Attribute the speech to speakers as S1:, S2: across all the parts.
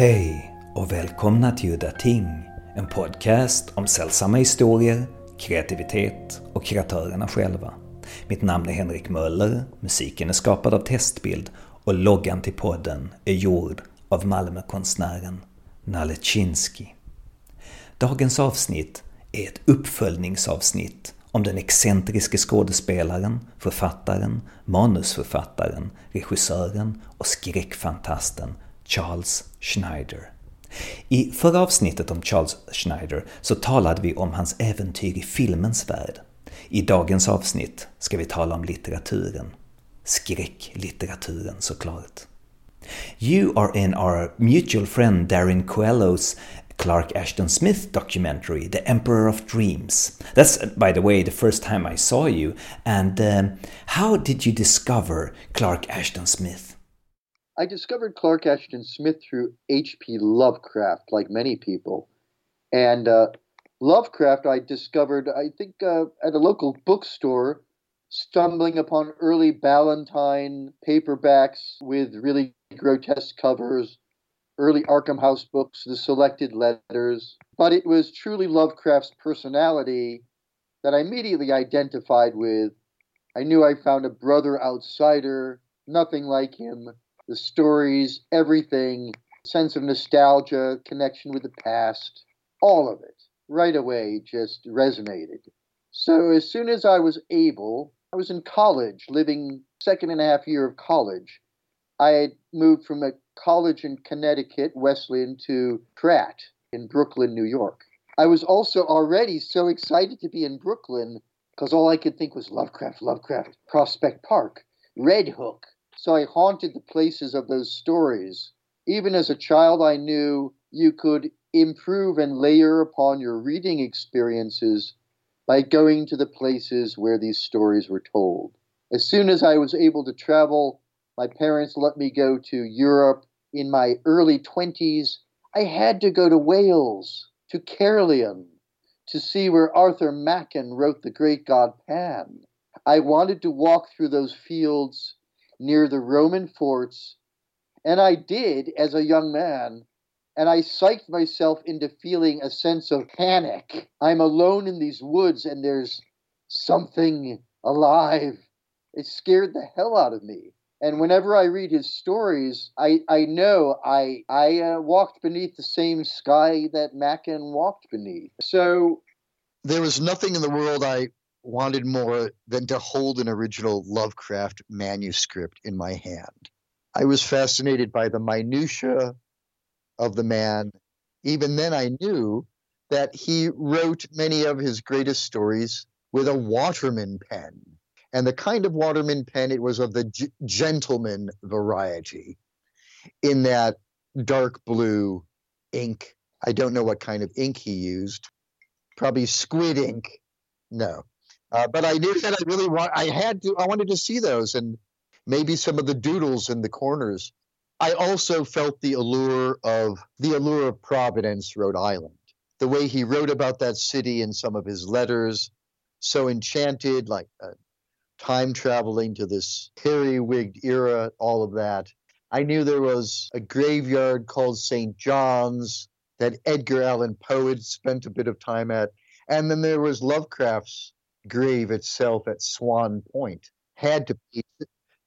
S1: Hej och välkomna till Udda Ting, en podcast om sällsamma historier, kreativitet och kreatörerna själva. Mitt namn är Henrik Möller, musiken är skapad av Testbild och loggan till podden är gjord av Malmökonstnären Nalle Chinsky. Dagens avsnitt är ett uppföljningsavsnitt om den excentriske skådespelaren, författaren, manusförfattaren, regissören och skräckfantasten Charles Schneider. I förra avsnittet om Charles Schneider så talade vi om hans äventyr i filmens värld. I dagens avsnitt ska vi tala om litteraturen. Skräcklitteraturen såklart. You are in our mutual friend Darren Coelho's Clark Ashton Smith documentary, The Emperor of Dreams. That's, by the way, the first time I saw you. And um, how did you discover Clark Ashton Smith?
S2: I discovered Clark Ashton Smith through H.P. Lovecraft, like many people. And uh, Lovecraft, I discovered, I think, uh, at a local bookstore, stumbling upon early Ballantine paperbacks with really grotesque covers, early Arkham House books, the selected letters. But it was truly Lovecraft's personality that I immediately identified with. I knew I found a brother outsider, nothing like him, the stories, everything, sense of nostalgia, connection with the past, all of it, right away just resonated. So as soon as I was able, I was in college, living second and a half year of college. I had moved from a college in Connecticut, Wesleyan, to Pratt in Brooklyn, New York. I was also already so excited to be in Brooklyn because all I could think was Lovecraft, Lovecraft, Prospect Park, Red Hook, so I haunted the places of those stories. Even as a child, I knew you could improve and layer upon your reading experiences by going to the places where these stories were told. As soon as I was able to travel, my parents let me go to Europe. In my early 20s, I had to go to Wales, to Caerleon, to see where Arthur Machen wrote The Great God Pan. I wanted to walk through those fields near the Roman forts. And I did as a young man. And I psyched myself into feeling a sense of panic. I'm alone in these woods and there's something alive. It scared the hell out of me. And whenever I read his stories, I, I know I I uh, walked beneath the same sky that Machen walked beneath. So
S3: there was nothing in the world I wanted more than to hold an original Lovecraft manuscript in my hand. I was fascinated by the minutiae of the man. Even then, I knew that he wrote many of his greatest stories with a Waterman pen. And the kind of Waterman pen, it was of the g- gentleman variety, in that dark blue ink. I don't know what kind of ink he used. Probably squid ink. No. Uh, but I knew that I really want. I had to. I wanted to see those and maybe some of the doodles in the corners. I also felt the allure of the allure of Providence, Rhode Island. The way he wrote about that city in some of his letters, so enchanted, like uh, time traveling to this periwigged era, all of that. I knew there was a graveyard called St. John's that Edgar Allan Poe had spent a bit of time at. And then there was Lovecraft's grave itself at Swan Point had to pay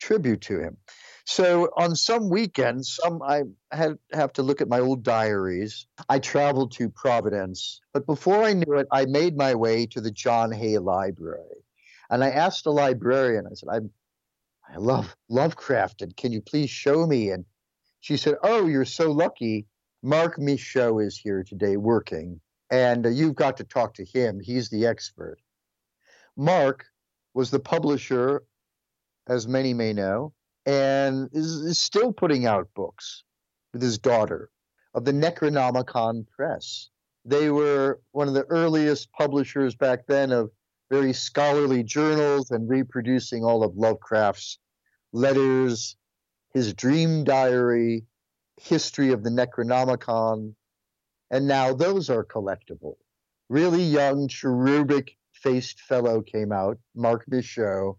S3: tribute to him. So on some weekends, some I had have to look at my old diaries. I traveled to Providence, but before I knew it, I made my way to the John Hay Library, and I asked the librarian. I said, "I, I love Lovecraft, and can you please show me?" And she said, "Oh, you're so lucky. Marc Michaud is here today working, and uh, you've got to talk to him. He's the expert." Marc was the publisher, as many may know, and is, is still putting out books with his daughter of the Necronomicon Press. They were one of the earliest publishers back then of very scholarly journals and reproducing all of Lovecraft's letters, his dream diary, history of the Necronomicon, and now those are collectible. Really young, cherubic faced fellow came out, Marc Michaud.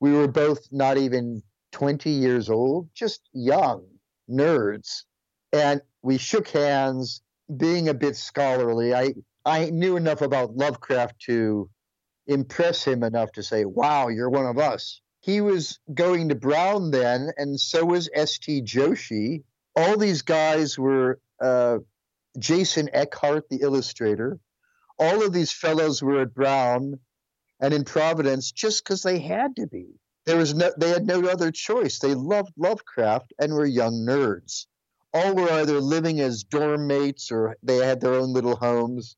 S3: We were both not even 20 years old, just young nerds. And we shook hands, being a bit scholarly. I I knew enough about Lovecraft to impress him enough to say, "Wow, you're one of us." He was going to Brown then, and so was S.T. Joshi. All these guys were uh, Jason Eckhardt, the illustrator. All of these fellows were at Brown and in Providence just because they had to be. There was no, they had no other choice. They loved Lovecraft and were young nerds. All were either living as dorm mates or they had their own little homes.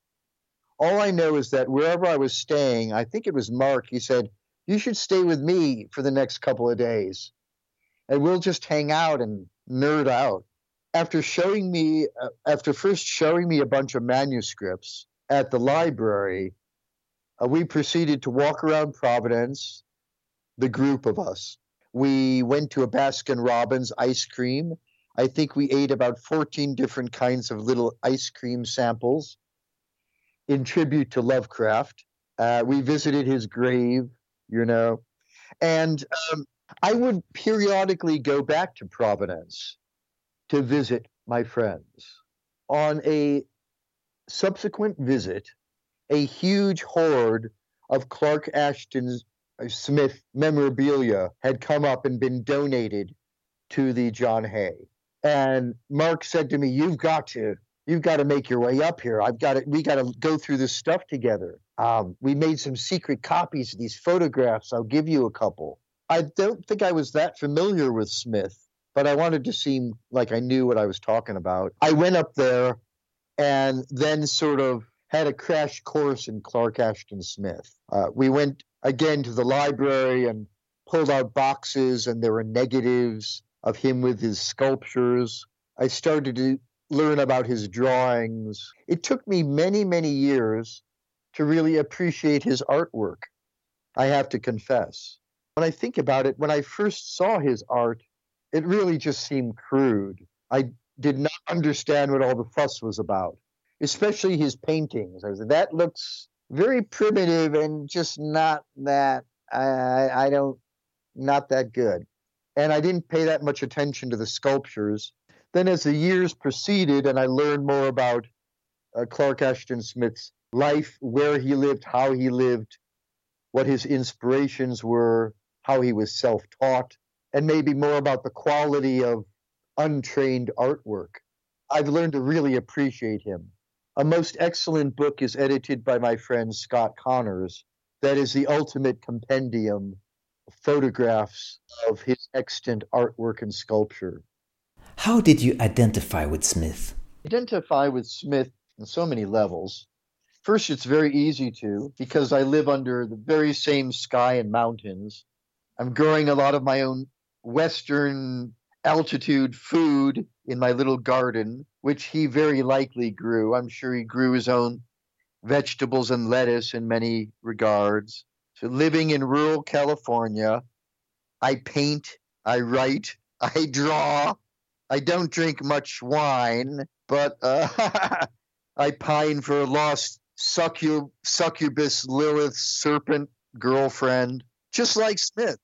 S3: All I know is that wherever I was staying, I think it was Marc, he said, You should stay with me for the next couple of days and we'll just hang out and nerd out. After showing me, uh, after first showing me a bunch of manuscripts at the library, uh, we proceeded to walk around Providence, the group of us. We went to a Baskin Robbins ice cream. I think we ate about 14 different kinds of little ice cream samples in tribute to Lovecraft. Uh, we visited his grave, you know, and um, I would periodically go back to Providence to visit my friends. On a subsequent visit, a huge horde of Clark Ashton uh, Smith memorabilia had come up and been donated to the John Hay. And Marc said to me, "You've got to, you've got to make your way up here. I've got to, we got to go through this stuff together. Um, we made some secret copies of these photographs. I'll give you a couple." I don't think I was that familiar with Smith, but I wanted to seem like I knew what I was talking about. I went up there and then sort of had a crash course in Clark Ashton Smith. Uh, we went again to the library and pulled out boxes, and there were negatives of him with his sculptures. I started to learn about his drawings. It took me many, many years to really appreciate his artwork, I have to confess. When I think about it, when I first saw his art, it really just seemed crude. I did not understand what all the fuss was about, especially his paintings. I was that looks very primitive and just not that I, I don't not that good. And I didn't pay that much attention to the sculptures. Then, as the years proceeded, and I learned more about uh, Clark Ashton Smith's life, where he lived, how he lived, what his inspirations were, how he was self taught, and maybe more about the quality of untrained artwork. I've learned to really appreciate him. A most excellent book is edited by my friend Scott Connors. That is the ultimate compendium of photographs of his extant artwork and sculpture.
S1: How did you identify with Smith?
S3: Identify with Smith on so many levels. First, it's very easy to because I live under the very same sky and mountains. I'm growing a lot of my own Western altitude food in my little garden, which he very likely grew. I'm sure he grew his own vegetables and lettuce in many regards. So, living in rural California, I paint, I write, I draw. I don't drink much wine, but uh, I pine for a lost succub- succubus Lilith serpent girlfriend, just like Smith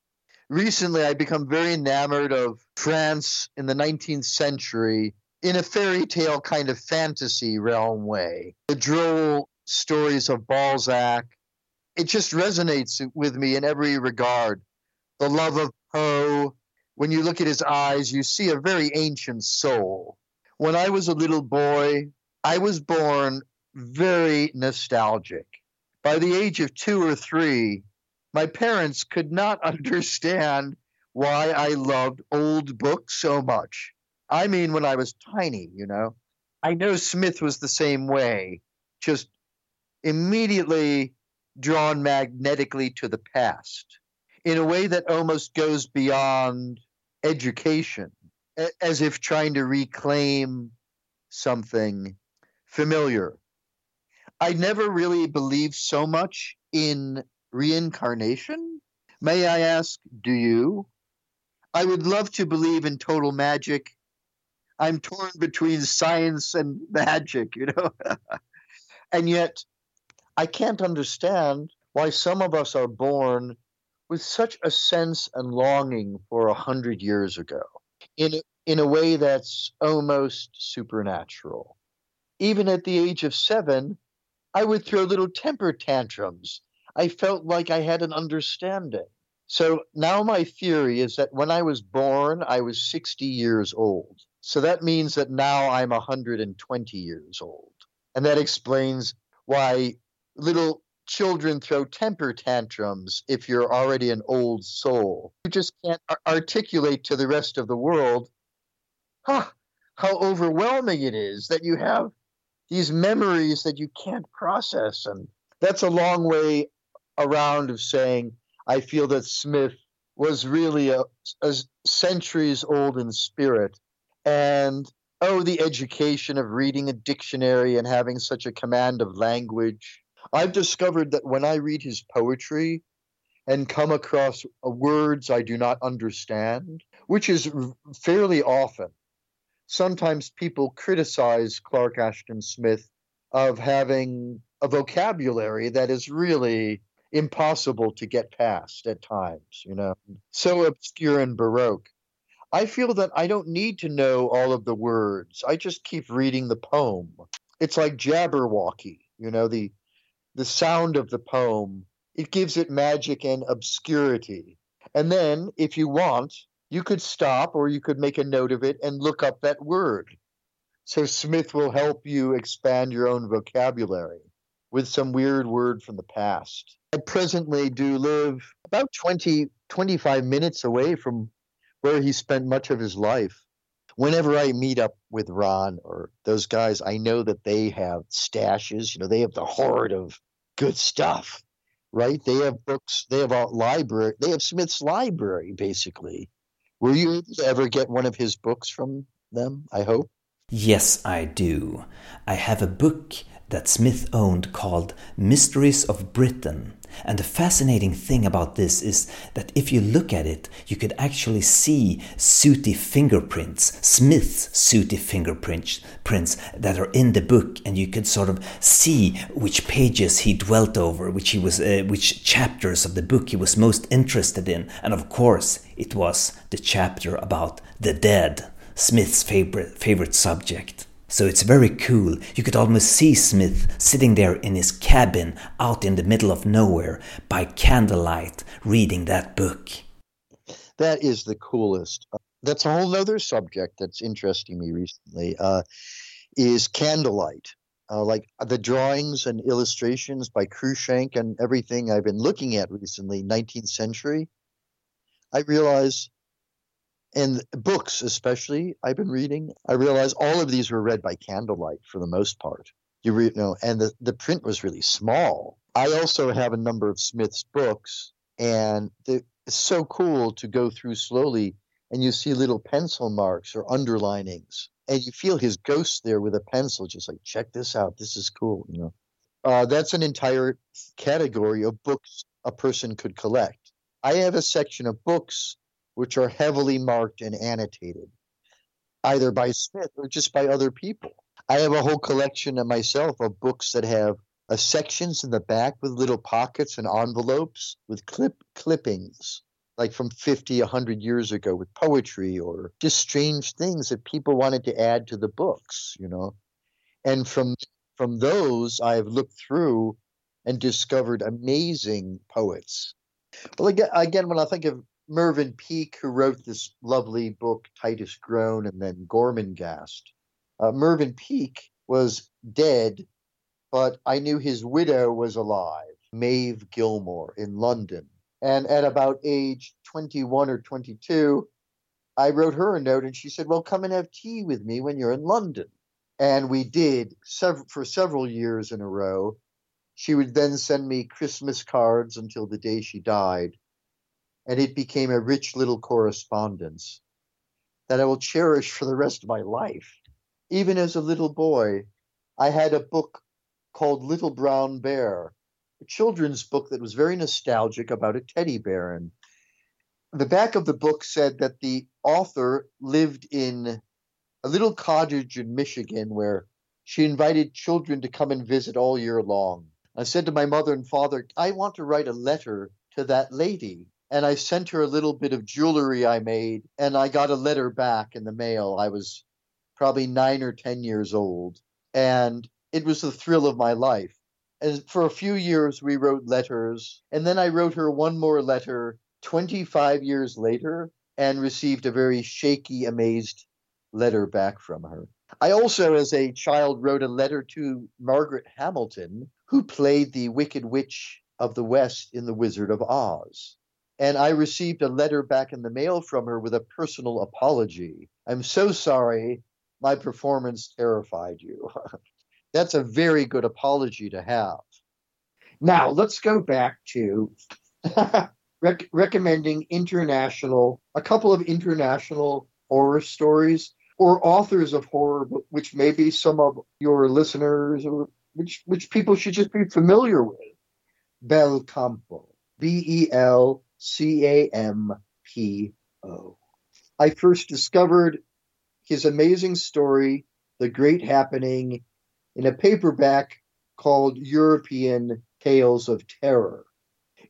S3: recently I become very enamored of France in the 19th century in a fairy tale kind of fantasy realm way. The droll stories of Balzac, it just resonates with me in every regard. The love of Poe, when you look at his eyes, you see a very ancient soul. When I was a little boy, I was born very nostalgic. By the age of two or three, my parents could not understand why I loved old books so much. I mean, when I was tiny, you know. I know Smith was the same way, just immediately drawn magnetically to the past in a way that almost goes beyond education, as if trying to reclaim something familiar. I never really believed so much in reincarnation? May I ask, do you? I would love to believe in total magic. I'm torn between science and magic, you know? and yet, I can't understand why some of us are born with such a sense and longing for a hundred years ago. In, in a way that's almost supernatural. Even at the age of seven, I would throw little temper tantrums. I felt like I had an understanding. So now my theory is that when I was born, I was 60 years old. So that means that now I'm 120 years old. And that explains why little children throw temper tantrums if you're already an old soul. You just can't articulate to the rest of the world huh, how overwhelming it is that you have these memories that you can't process. And that's a long way around of saying, I feel that Smith was really a, a centuries old in spirit. And oh, the education of reading a dictionary and having such a command of language. I've discovered that when I read his poetry and come across uh, words I do not understand, which is fairly often, sometimes people criticize Clark Ashton Smith of having a vocabulary that is really impossible to get past at times, you know, so obscure and baroque. I feel that I don't need to know all of the words. I just keep reading the poem. It's like Jabberwocky, you know, the the sound of the poem. It gives it magic and obscurity. And then, if you want, you could stop or you could make a note of it and look up that word. So Smith will help you expand your own vocabulary with some weird word from the past. I presently do live about 20, 25 minutes away from where he spent much of his life. Whenever I meet up with Ron or those guys, I know that they have stashes. You know, they have the hoard of good stuff, right? They have books. They have a library. They have Smith's library, basically. Were you ever get one of his books from them? I hope.
S1: Yes, I do. I have a book that Smith owned called Mysteries of Britain. And the fascinating thing about this is that if you look at it, you could actually see sooty fingerprints, Smith's sooty fingerprints prints that are in the book, and you could sort of see which pages he dwelt over, which he was, uh, which chapters of the book he was most interested in, and of course, it was the chapter about the dead, Smith's favorite favorite subject. So it's very cool. You could almost see Smith sitting there in his cabin out in the middle of nowhere by candlelight reading that book.
S3: That is the coolest. Uh, that's a whole other subject that's interesting me recently. Uh, is candlelight. Uh, like the drawings and illustrations by Cruikshank and everything I've been looking at recently, 19th century, I realize and books especially i've been reading i realized all of these were read by candlelight for the most part. You, read, you know and the, the print was really small. I also have a number of smith's books and it's so cool to go through slowly and you see little pencil marks or underlinings and you feel his ghost there with a pencil just like check this out this is cool you know. Uh, that's an entire category of books a person could collect. I have a section of books which are heavily marked and annotated, either by Smith or just by other people. I have a whole collection of myself of books that have uh, sections in the back with little pockets and envelopes with clip clippings like from 50 100 years ago with poetry or just strange things that people wanted to add to the books you know and from from those i've looked through and discovered amazing poets well again, again when i think of Mervyn Peake, who wrote this lovely book, Titus Groan, and then Gormenghast. Uh, Mervyn Peake was dead, but I knew his widow was alive, Maeve Gilmore, in London. And at about age 21 or 22, I wrote her a note and she said, Well, come and have tea with me when you're in London. And we did sev- for several years in a row. She would then send me Christmas cards until the day she died and it became a rich little correspondence that I will cherish for the rest of my life. Even as a little boy, I had a book called Little Brown Bear, a children's book that was very nostalgic about a teddy bear. And the back of the book said that the author lived in a little cottage in Michigan where she invited children to come and visit all year long. I said to my mother and father, I want to write a letter to that lady and I sent her a little bit of jewelry I made, and I got a letter back in the mail. I was probably nine or 10 years old, and it was the thrill of my life. And for a few years, we wrote letters, and then I wrote her one more letter 25 years later and received a very shaky, amazed letter back from her. I also, as a child, wrote a letter to Margaret Hamilton, who played the Wicked Witch of the West in The Wizard of Oz. And I received a letter back in the mail from her with a personal apology. I'm so sorry my performance terrified you. That's a very good apology to have. Now, let's go back to rec- recommending international, a couple of international horror stories or authors of horror, which maybe some of your listeners or which, which people should just be familiar with. Bel Campo, B E L C A M P O. I first discovered his amazing story, The Great Happening, in a paperback called European Tales of Terror.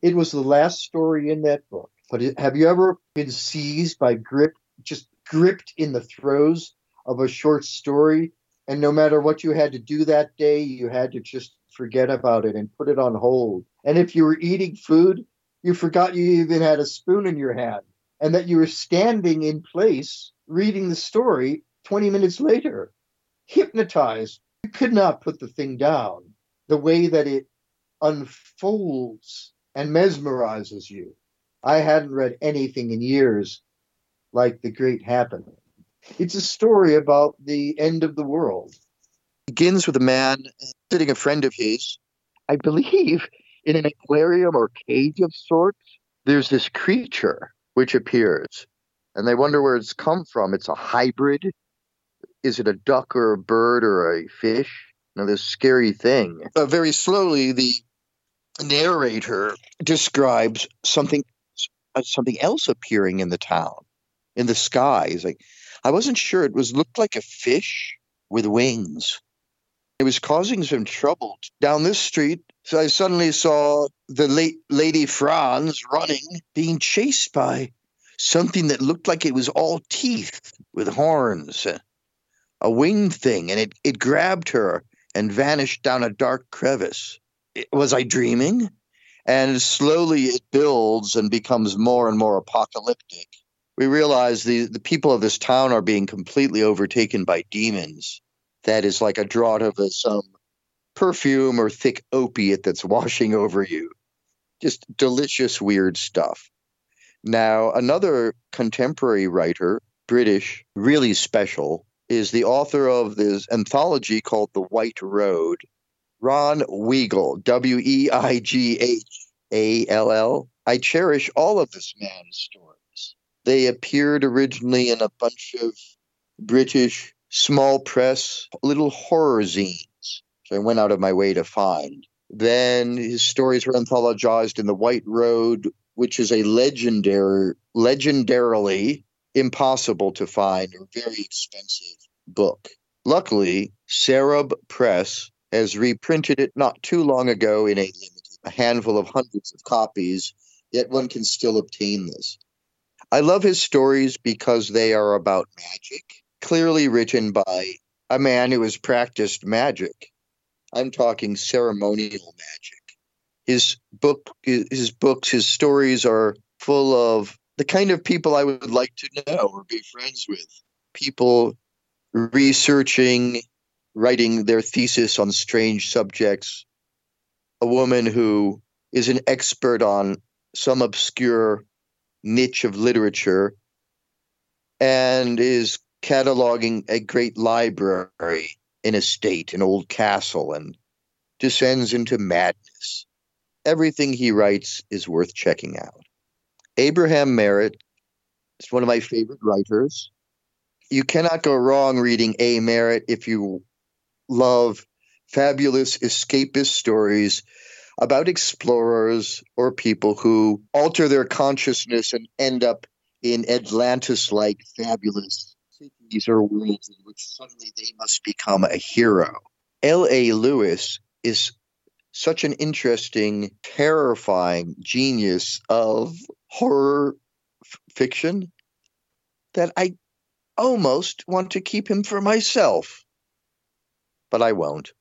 S3: It was the last story in that book. But have you ever been seized by grip, just gripped in the throes of a short story? And no matter what you had to do that day, you had to just forget about it and put it on hold. And if you were eating food, you forgot you even had a spoon in your hand and that you were standing in place reading the story 20 minutes later, hypnotized. You could not put the thing down. The way that it unfolds and mesmerizes you. I hadn't read anything in years like The Great Happening. It's a story about the end of the world. It begins with a man visiting a friend of his, I believe, in an aquarium or cage of sorts. There's this creature which appears, and they wonder where it's come from. It's a hybrid. Is it a duck or a bird or a fish? Know, this scary thing. Uh, very slowly, the narrator describes something uh, something else appearing in the town, in the sky. He's like, I wasn't sure. It was looked like a fish with wings. It was causing some trouble down this street. So I suddenly saw the late lady Franz running, being chased by something that looked like it was all teeth with horns, a winged thing, and it, it grabbed her and vanished down a dark crevice. Was I dreaming? And slowly it builds and becomes more and more apocalyptic. We realize the, the people of this town are being completely overtaken by demons. That is like a draught of a, some perfume or thick opiate that's washing over you. Just delicious, weird stuff. Now, another contemporary writer, British, really special, is the author of this anthology called The White Road, Ron Weighell, W E I G H A L L. I cherish all of this man's stories. They appeared originally in a bunch of British small press little horror zines, which I went out of my way to find. Then his stories were anthologized in The White Road, which is a legendary, legendarily impossible to find or very expensive book. Luckily, Sarob Press has reprinted it not too long ago in a a handful of hundreds of copies, yet one can still obtain this. I love his stories because they are about magic, clearly written by a man who has practiced magic. I'm talking ceremonial magic. His book his books his stories are full of the kind of people i would like to know or be friends with. People researching writing their thesis on strange subjects. A woman who is an expert on some obscure niche of literature and is cataloging a great library in a state, an old castle, and descends into madness everything he writes is worth checking out. Abraham Merritt is one of my favorite writers. You cannot go wrong reading A. Merritt if you love fabulous escapist stories about explorers or people who alter their consciousness and end up in Atlantis like fabulous cities or worlds in which suddenly they must become a hero. L.A. Lewis is such an interesting, terrifying genius of horror f- fiction that I almost want to keep him for myself, but I won't.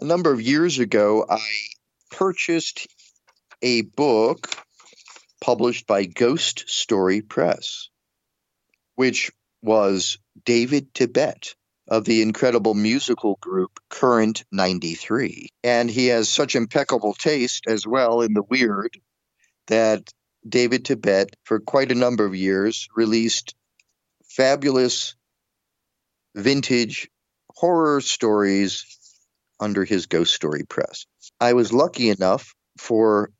S3: A number of years ago, I purchased a book published by Ghost Story Press, which was David Tibet of the incredible musical group Current 93. And he has such impeccable taste as well in the weird that David Tibet, for quite a number of years, released fabulous vintage horror stories under his Ghost Story Press. I was lucky enough for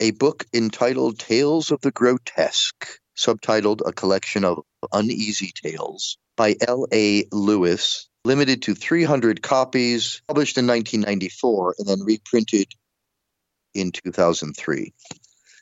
S3: a book entitled Tales of the Grotesque, subtitled A Collection of Uneasy Tales by L.A. Lewis, limited to 300 copies, published in 1994 and then reprinted in 2003.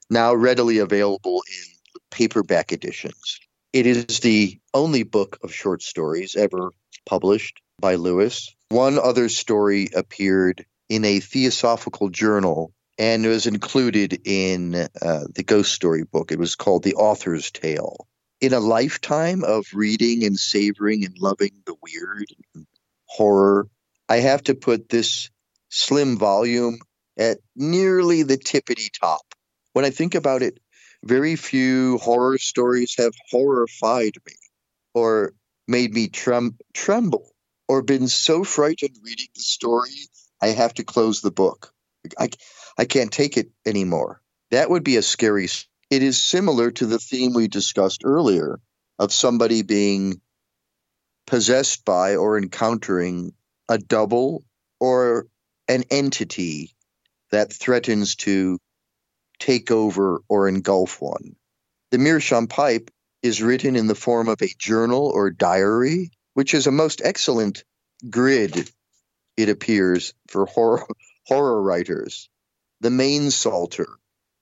S3: Now readily available in paperback editions. It is the only book of short stories ever published by Lewis. One other story appeared in a theosophical journal and it was included in uh, the ghost story book. It was called The Author's Tale. In a lifetime of reading and savoring and loving the weird and horror, I have to put this slim volume at nearly the tippity top. When I think about it, very few horror stories have horrified me or made me trem- tremble or been so frightened reading the story I have to close the book. I, I can't take it anymore. That would be a scary. It is similar to the theme we discussed earlier of somebody being possessed by or encountering a double or an entity that threatens to take over or engulf one. The Meerschaum pipe is written in the form of a journal or diary, which is a most excellent grid, it appears, for horror, horror writers. The Mainz Psalter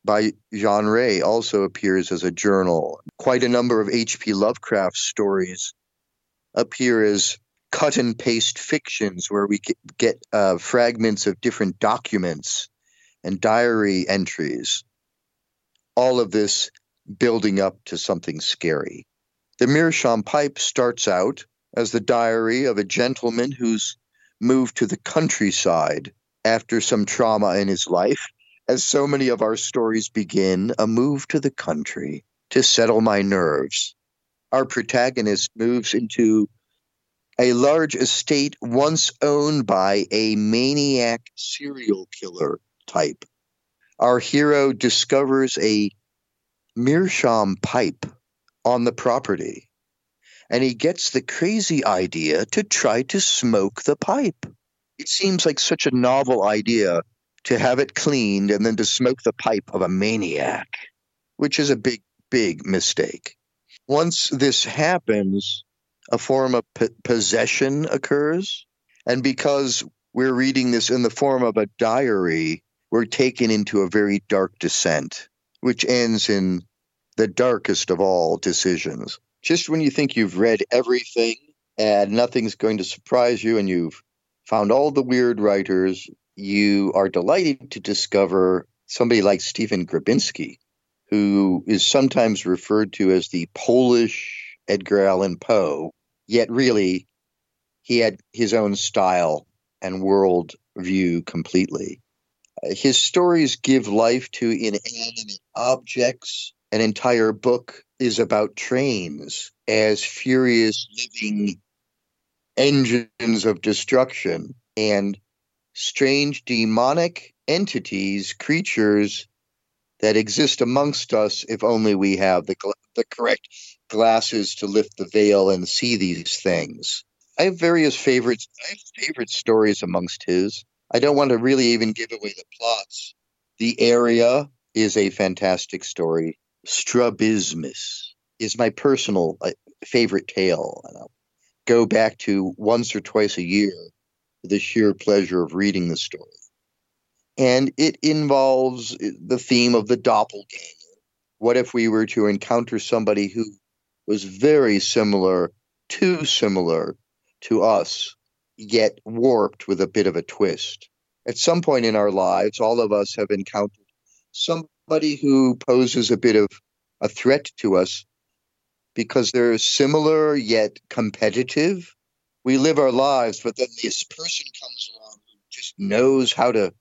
S3: by Jean Ray also appears as a journal. Quite a number of H.P. Lovecraft stories appear as cut and paste fictions where we get uh, fragments of different documents and diary entries. All of this building up to something scary. The Meerschaum Pipe starts out as the diary of a gentleman who's moved to the countryside after some trauma in his life, as so many of our stories begin, a move to the country to settle my nerves. Our protagonist moves into a large estate once owned by a maniac serial killer type. Our hero discovers a meerschaum pipe on the property, and he gets the crazy idea to try to smoke the pipe it seems like such a novel idea to have it cleaned and then to smoke the pipe of a maniac, which is a big, big mistake. Once this happens, a form of p- possession occurs. And because we're reading this in the form of a diary, we're taken into a very dark descent, which ends in the darkest of all decisions. Just when you think you've read everything and nothing's going to surprise you and you've found all the weird writers. You are delighted to discover somebody like Stephen Grabinski, who is sometimes referred to as the Polish Edgar Allan Poe, yet really he had his own style and world view completely. His stories give life to inanimate objects. An entire book is about trains as furious living engines of destruction and strange demonic entities, creatures that exist amongst us if only we have the, the correct glasses to lift the veil and see these things. I have various favorites. I have favorite stories amongst his. I don't want to really even give away the plots. The area is a fantastic story. Strabismus is my personal uh, favorite tale go back to once or twice a year for the sheer pleasure of reading the story. And it involves the theme of the doppelganger. What if we were to encounter somebody who was very similar, too similar to us, yet warped with a bit of a twist? At some point in our lives, all of us have encountered somebody who poses a bit of a threat to us because they're similar yet competitive. We live our lives, but then this person comes along who just knows how to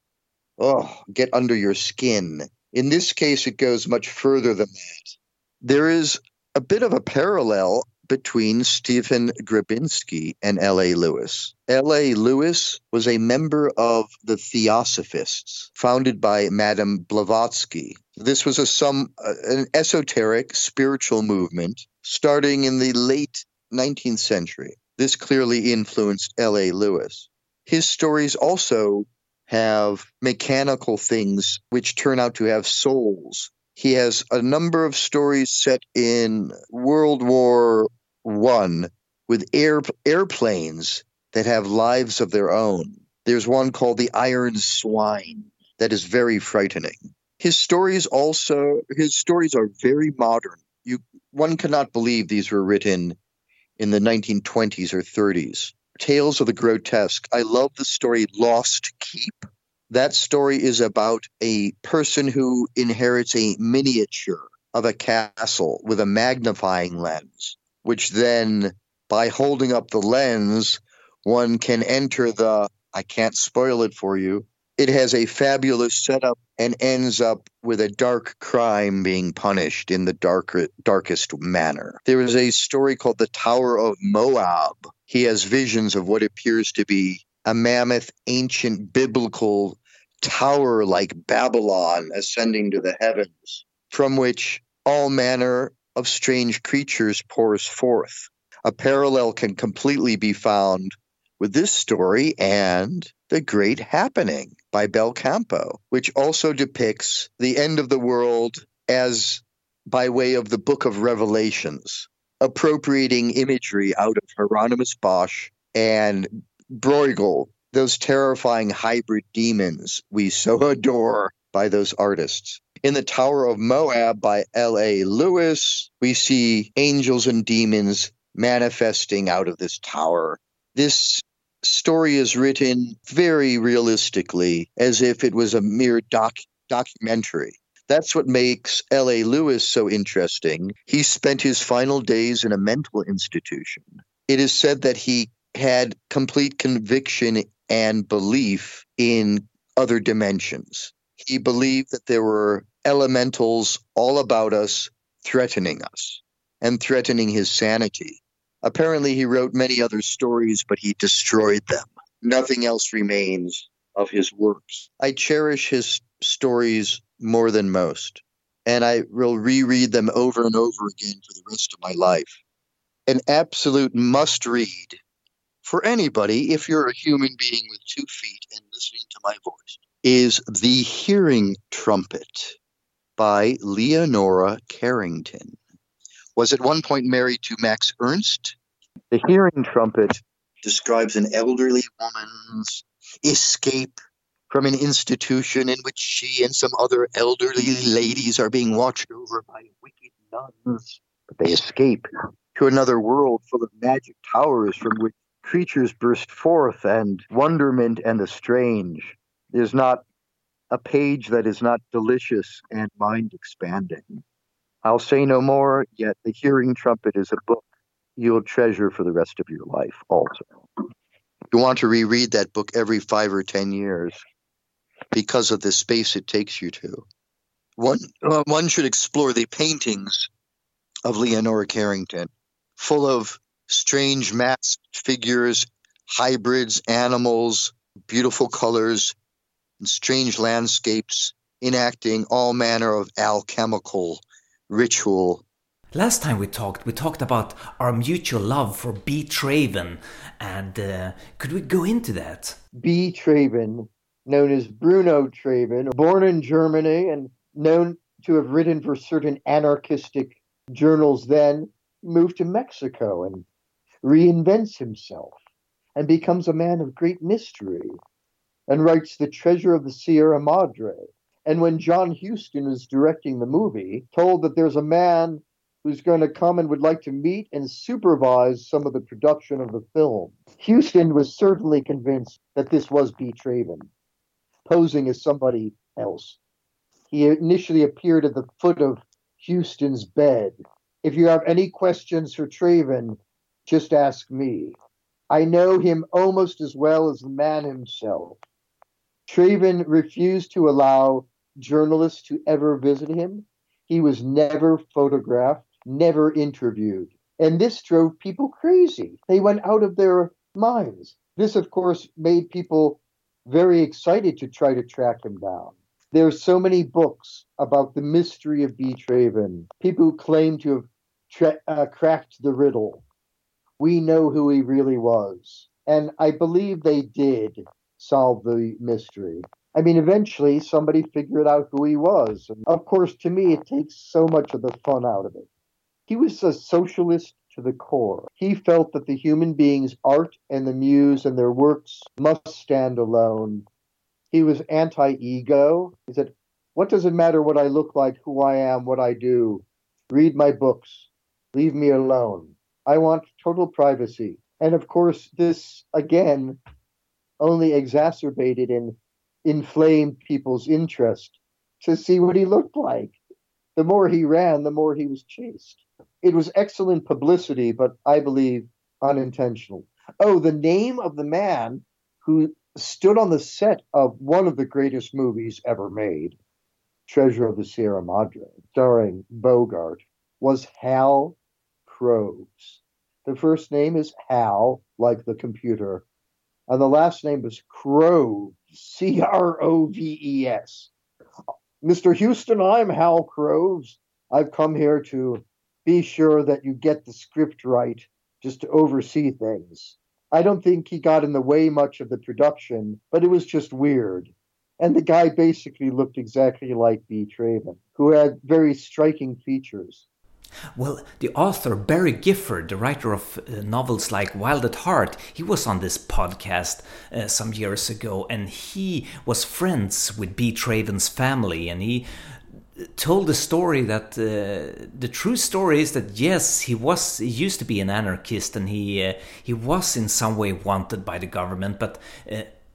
S3: oh, get under your skin. In this case, it goes much further than that. There is a bit of a parallel between Stephen Grabinski and L.A. Lewis. L.A. Lewis was a member of the Theosophists, founded by Madame Blavatsky. This was a some uh, an esoteric spiritual movement starting in the late 19th century. This clearly influenced L.A. Lewis. His stories also have mechanical things which turn out to have souls. He has a number of stories set in World War one with air, airplanes that have lives of their own. There's one called The Iron Swine that is very frightening. His stories also his stories are very modern. One cannot believe these were written in the 1920s or 30s. Tales of the grotesque. I love the story Lost Keep. That story is about a person who inherits a miniature of a castle with a magnifying lens which then, by holding up the lens, one can enter the. I can't spoil it for you. It has a fabulous setup and ends up with a dark crime being punished in the darker, darkest manner. There is a story called The Tower of Moab. He has visions of what appears to be a mammoth, ancient, biblical tower like Babylon ascending to the heavens, from which all manner of strange creatures pours forth. A parallel can completely be found with this story and The Great Happening by Belcampo, which also depicts the end of the world as by way of the book of Revelations, appropriating imagery out of Hieronymus Bosch and Bruegel, those terrifying hybrid demons we so adore by those artists. In the Tower of Moab by L.A. Lewis, we see angels and demons manifesting out of this tower. This story is written very realistically, as if it was a mere doc- documentary. That's what makes L.A. Lewis so interesting. He spent his final days in a mental institution. It is said that he had complete conviction and belief in other dimensions. He believed that there were elementals all about us threatening us and threatening his sanity. Apparently, he wrote many other stories, but he destroyed them. Nothing else remains of his works. I cherish his stories more than most, and I will reread them over and over again for the rest of my life. An absolute must read for anybody if you're a human being with two feet and listening to my voice is The Hearing Trumpet by Leonora Carrington. Was at one point married to Max Ernst. The Hearing Trumpet describes an elderly woman's escape from an institution in which she and some other elderly ladies are being watched over by wicked nuns. But they escape to another world full of magic towers from which creatures burst forth and wonderment and the strange. There's not a page that is not delicious and mind expanding. I'll say no more, yet The Hearing Trumpet is a book you'll treasure for the rest of your life also. You want to reread that book every five or ten years because of the space it takes you to. One, uh, one should explore the paintings of Leonora Carrington, full of strange masked figures, hybrids, animals, beautiful colors, and strange landscapes, enacting all manner of alchemical ritual.
S1: Last time we talked, we talked about our mutual love for B. Traven, and uh, could we go into that?
S2: B. Traven, known as Bruno Traven, born in Germany and known to have written for certain anarchistic journals then, moved to Mexico and reinvents himself and becomes a man of great mystery and writes The Treasure of the Sierra Madre. And when John Huston is directing the movie, told that there's a man who's going to come and would like to meet and supervise some of the production of the film. Huston was certainly convinced that this was B. Traven, posing as somebody else.
S3: He initially appeared at the foot of Huston's bed. If you have any questions for Traven, just ask me. I know him almost as well as the man himself. Traven refused to allow journalists to ever visit him. He was never photographed, never interviewed. And this drove people crazy. They went out of their minds. This, of course, made people very excited to try to track him down. There are so many books about the mystery of B. Traven. People who claim to have tra- uh, cracked the riddle. We know who he really was. And I believe they did solve the mystery. I mean, eventually somebody figured out who he was. And of course, to me, it takes so much of the fun out of it. He was a socialist to the core. He felt that the human being's art and the muse and their works must stand alone. He was anti ego. He said, What does it matter what I look like, who I am, what I do? Read my books. Leave me alone. I want total privacy. And of course, this again only exacerbated and inflamed people's interest to see what he looked like. The more he ran, the more he was chased. It was excellent publicity, but I believe unintentional. Oh, the name of the man who stood on the set of one of the greatest movies ever made, Treasure of the Sierra Madre, starring Bogart, was Hal Croves. The first name is Hal, like the computer, and the last name is Croves, C R O V E S. Mr. Huston, I'm Hal Croves. I've come here to be sure that you get the script right, just to oversee things. I don't think he got in the way much of the production, but it was just weird. And the guy basically looked exactly like B. Traven, who had very striking features.
S1: Well, the author Barry Gifford, the writer of uh, novels like Wild at Heart, he was on this podcast uh, some years ago and he was friends with B. Traven's family and he uh, told the story that uh, the true story is that yes he was he used to be an anarchist and he uh, he was in some way wanted by the government but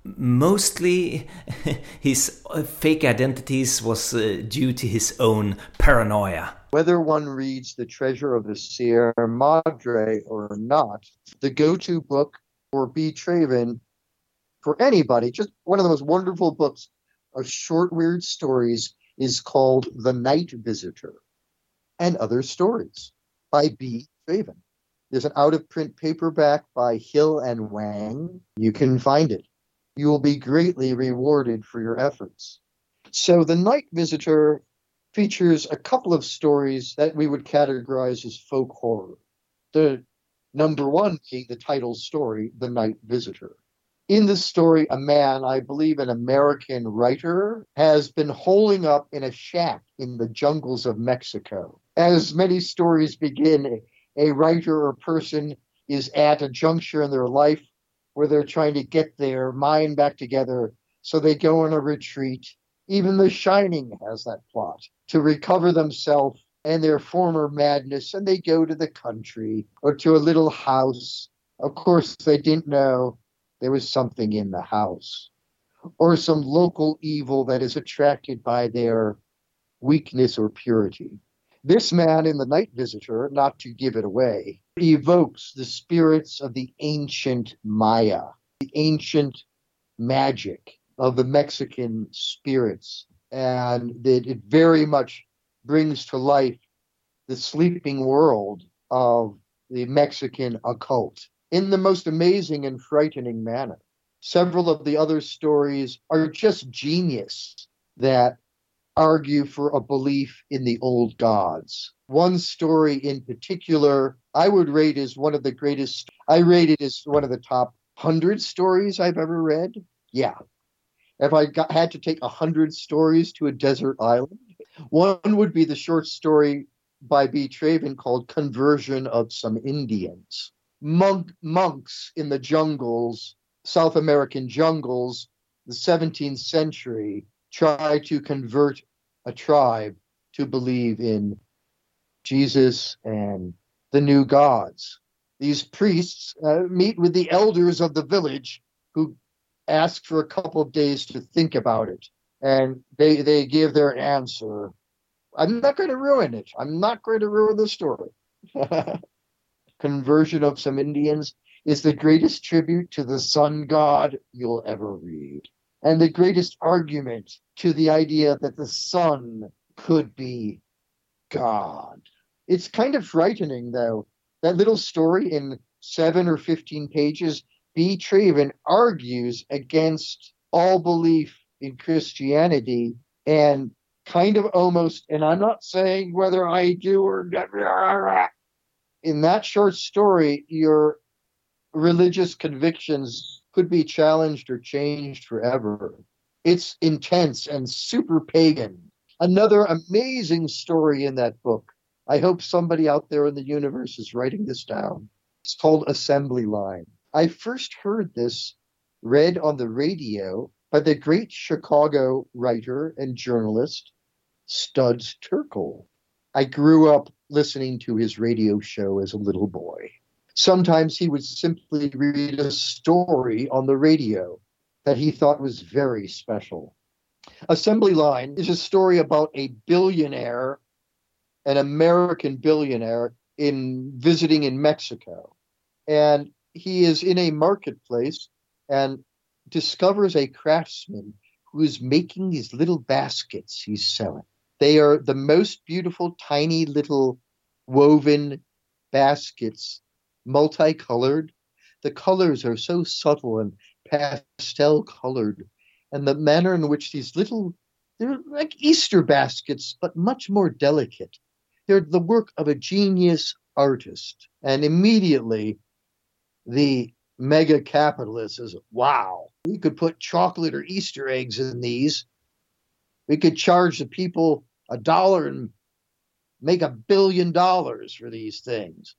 S1: mostly his fake identities was due to his own paranoia
S3: whether one reads The Treasure of the Sierra Madre or not, the go to book for B. Traven for anybody, just one of the most wonderful books of short, weird stories, is called The Night Visitor and Other Stories by B. Traven. There's an out of print paperback by Hill and Wang. You can find it. You will be greatly rewarded for your efforts. So, The Night Visitor features a couple of stories that we would categorize as folk horror. The number one being the title story, The Night Visitor. In this story, a man, I believe an American writer, has been holing up in a shack in the jungles of Mexico. As many stories begin, a writer or person is at a juncture in their life where they're trying to get their mind back together. So they go on a retreat. Even The Shining has that plot to recover themselves and their former madness, and they go to the country or to a little house. Of course, they didn't know there was something in the house or some local evil that is attracted by their weakness or purity. This man in The Night Visitor, not to give it away, evokes the spirits of the ancient Maya, the ancient magic of the Mexican spirits and that it very much brings to life the sleeping world of the Mexican occult in the most amazing and frightening manner. Several of the other stories are just genius that argue for a belief in the old gods. One story in particular, I would rate as one of the greatest, I rate it as one of the top 100 stories I've ever read. Yeah, if I got, had to take a hundred stories to a desert island, one would be the short story by B. Traven called "Conversion of Some Indians." Monk, monks in the jungles, South American jungles, the 17th century, try to convert a tribe to believe in Jesus and the new gods. These priests uh, meet with the elders of the village who ask for a couple of days to think about it. and they they give their answer. I'm not going to ruin it. I'm not going to ruin the story. Conversion of some Indians is the greatest tribute to the sun god you'll ever read, and the greatest argument to the idea that the sun could be God. It's kind of frightening, though. That little story in seven or 15 pages, B. Traven argues against all belief in Christianity and kind of almost, and I'm not saying whether I do or not, in that short story, your religious convictions could be challenged or changed forever. It's intense and super pagan. Another amazing story in that book. I hope somebody out there in the universe is writing this down. It's called Assembly Line. I first heard this read on the radio by the great Chicago writer and journalist Studs Terkel. I grew up listening to his radio show as a little boy. Sometimes he would simply read a story on the radio that he thought was very special. Assembly Line is a story about a billionaire, an American billionaire, in visiting in Mexico. And he is in a marketplace and discovers a craftsman who is making these little baskets he's selling. They are the most beautiful, tiny little woven baskets, multicolored. The colors are so subtle and pastel colored. And the manner in which these little, they're like Easter baskets, but much more delicate. They're the work of a genius artist. And immediately the mega capitalists says, wow, we could put chocolate or Easter eggs in these. We could charge the people a dollar and make a billion dollars for these things.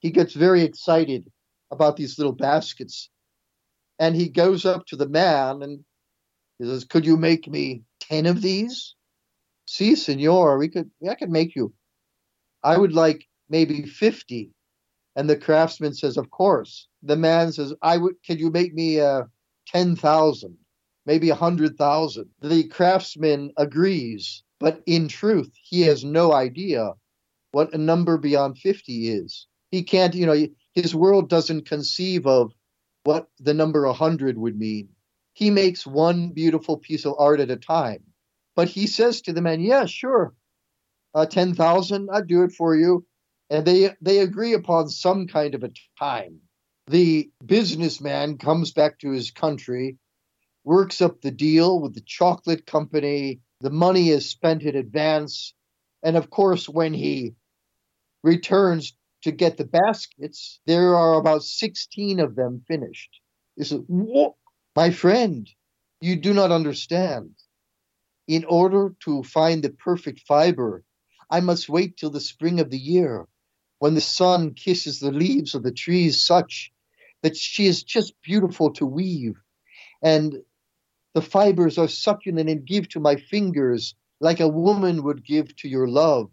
S3: He gets very excited about these little baskets. And he goes up to the man and he says, Could you make me 10 of these? Si, senor, we could, I could make you. I would like maybe 50. And the craftsman says, Of course. The man says, I would, could you make me uh, 10,000, maybe a 100,000? The craftsman agrees, but in truth, he has no idea what a number beyond 50 is. He can't, you know, his world doesn't conceive of what the number 100 would mean. He makes one beautiful piece of art at a time. But he says to the man, Yeah, sure, uh, 10,000, I'd do it for you. And they, they agree upon some kind of a time the businessman comes back to his country, works up the deal with the chocolate company. The money is spent in advance. And of course, when he returns to get the baskets, there are about 16 of them finished. He says, my friend, you do not understand. In order to find the perfect fiber, I must wait till the spring of the year when the sun kisses the leaves of the trees such that she is just beautiful to weave. And the fibers are succulent and give to my fingers like a woman would give to your love.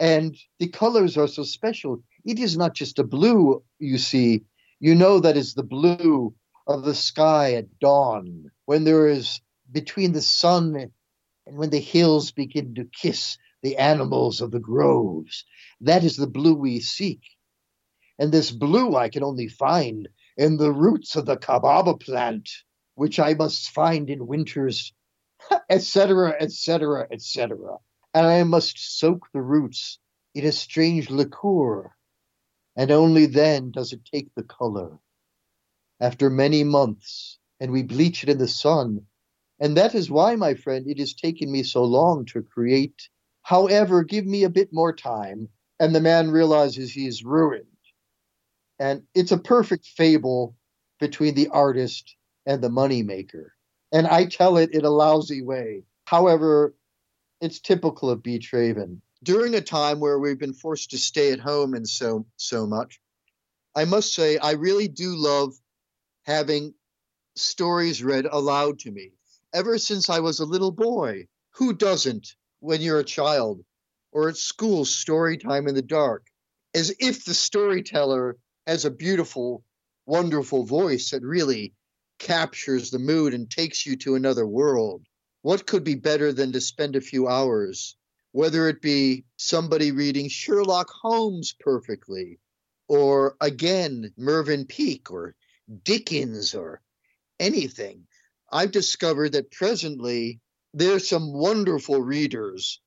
S3: And the colors are so special. It is not just a blue, you see. You know that is the blue of the sky at dawn, when there is between the sun and when the hills begin to kiss the animals of the groves. That is the blue we seek. And this blue I can only find in the roots of the kababa plant, which I must find in winters, etc., etc., etc. And I must soak the roots in a strange liqueur, and only then does it take the color. After many months, and we bleach it in the sun, and that is why, my friend, it has taken me so long to create. However, give me a bit more time, and the man realizes he is ruined and it's a perfect fable between the artist and the moneymaker. And I tell it in a lousy way. However, it's typical of B. Traven.
S4: During a time where we've been forced to stay at home and so so much, I must say I really do love having stories read aloud to me. Ever since I was a little boy, who doesn't when you're a child or at school story time in the dark? As if the storyteller has a beautiful, wonderful voice that really captures the mood and takes you to another world.
S3: what could be better than to spend a few hours, whether it be somebody reading Sherlock Holmes perfectly, or again, Mervyn Peake, or Dickens, or anything. I've discovered that presently there's some wonderful readers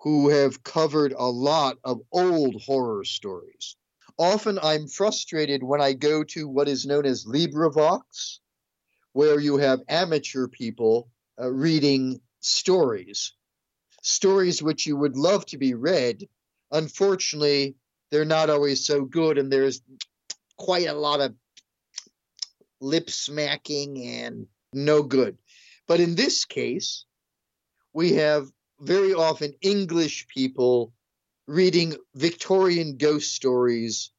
S3: who have covered a lot of old horror stories. Often I'm frustrated when I go to what is known as LibriVox, where you have amateur people uh, reading stories, stories which you would love to be read. Unfortunately, they're not always so good, and there's quite a lot of lip smacking and no good. But in this case, we have very often English people reading Victorian ghost stories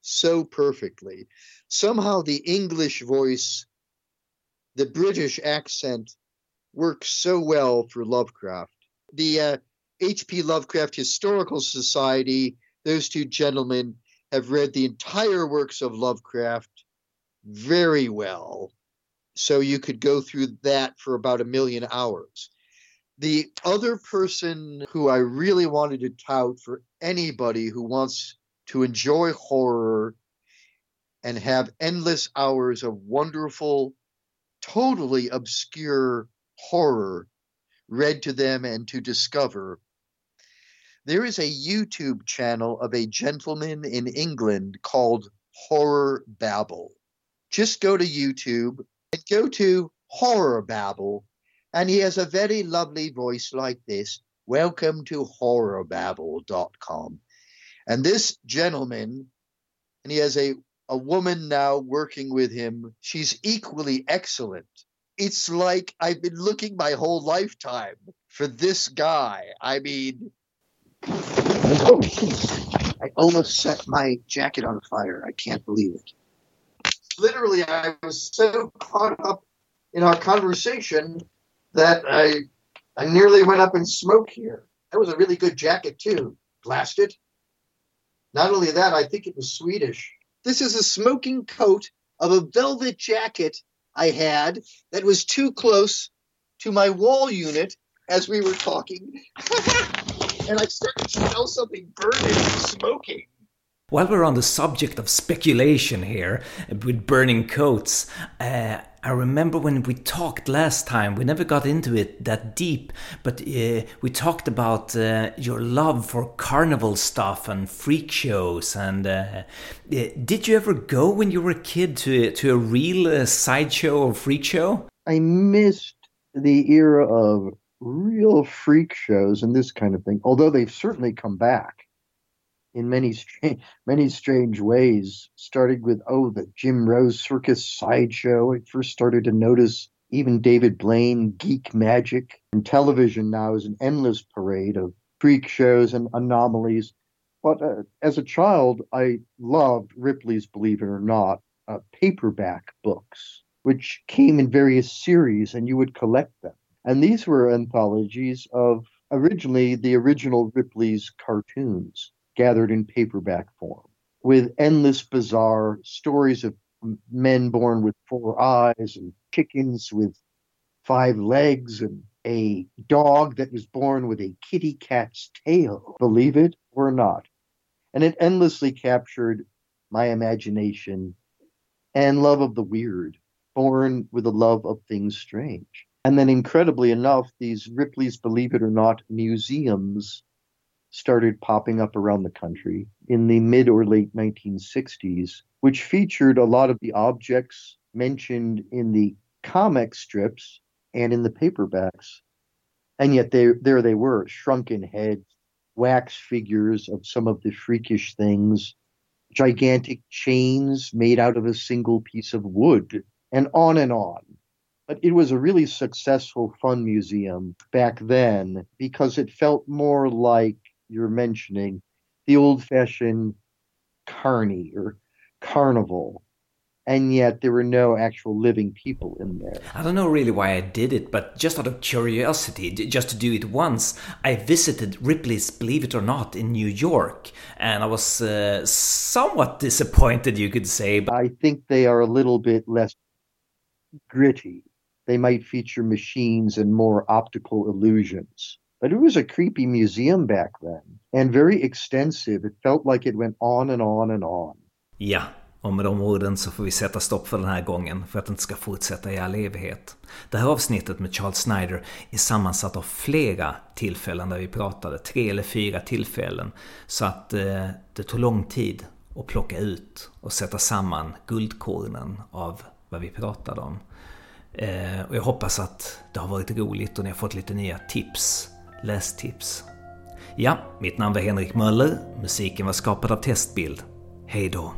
S3: so perfectly. Somehow the English voice, the British accent works so well for Lovecraft. The uh, H.P. Lovecraft Historical Society, those two gentlemen have read the entire works of Lovecraft very well. So you could go through that for about a million hours. The other person who I really wanted to tout for anybody who wants to enjoy horror and have endless hours of wonderful, totally obscure horror read to them and to discover. There is a YouTube channel of a gentleman in England called Horror Babble. Just go to YouTube and go to Horror Babble and he has a very lovely voice like this. Welcome to horrorbabble.com. And this gentleman, and he has a, a woman now working with him. She's equally excellent. It's like I've been looking my whole lifetime for this guy. I mean,
S5: I almost set my jacket on fire. I can't believe it.
S3: Literally, I was so caught up in our conversation that I I nearly went up in smoke here. That was a really good jacket too. Blasted. Not only that, I think it was Swedish. This is a smoking coat of a velvet jacket I had that was too close to my wall unit as we were talking. and I started to smell something burning smoking.
S1: While we're on the subject of speculation here with burning coats, uh, I remember when we talked last time, we never got into it that deep, but uh, we talked about uh, your love for carnival stuff and freak shows. And uh, uh did you ever go when you were a kid to, to a real uh, sideshow or freak show?
S5: I missed the era of real freak shows and this kind of thing, although they've certainly come back in many strange, many strange ways. Starting with oh, the Jim Rose Circus sideshow. I first started to notice even David Blaine geek magic. And television now is an endless parade of freak shows and anomalies. But uh, as a child, I loved Ripley's Believe It or Not uh, paperback books, which came in various series, and you would collect them. And these were anthologies of originally the original Ripley's cartoons gathered in paperback form, with endless bizarre stories of men born with four eyes and chickens with five legs and a dog that was born with a kitty cat's tail. Believe it or not. And it endlessly captured my imagination and love of the weird, born with a love of things strange. And then, incredibly enough, these Ripley's Believe It or Not museums started popping up around the country in the mid or late 1960s, which featured a lot of the objects mentioned in the comic strips and in the paperbacks. And yet they, there they were, shrunken heads, wax figures of some of the freakish things, gigantic chains made out of a single piece of wood, and on and on. But it was a really successful, fun museum back then because it felt more like you're mentioning, the old fashioned carny or carnival. And yet there were no actual living people in there.
S1: I don't know really why I did it, but just out of curiosity, just to do it once, I visited Ripley's Believe It or Not in New York, and I was uh, somewhat disappointed, you could say. But...
S5: I think they are a little bit less gritty
S3: they might feature machines and more optical illusions. But it was a creepy museum back then and very extensive. It felt like it went on and on and on.
S1: Ja, och med de orden så får vi sätta stopp för den här gången för att det inte ska fortsätta i all evighet. Det här avsnittet med Charles Snyder är sammansatt av flera tillfällen där vi pratade, tre eller fyra tillfällen. Så att eh, det tog lång tid att plocka ut och sätta samman guldkornen av vad vi pratade om. Eh, och jag hoppas att det har varit roligt och ni har fått lite nya tips, lästips. Ja, mitt namn var Henrik Möller, musiken var skapad av Testbild. Hej då!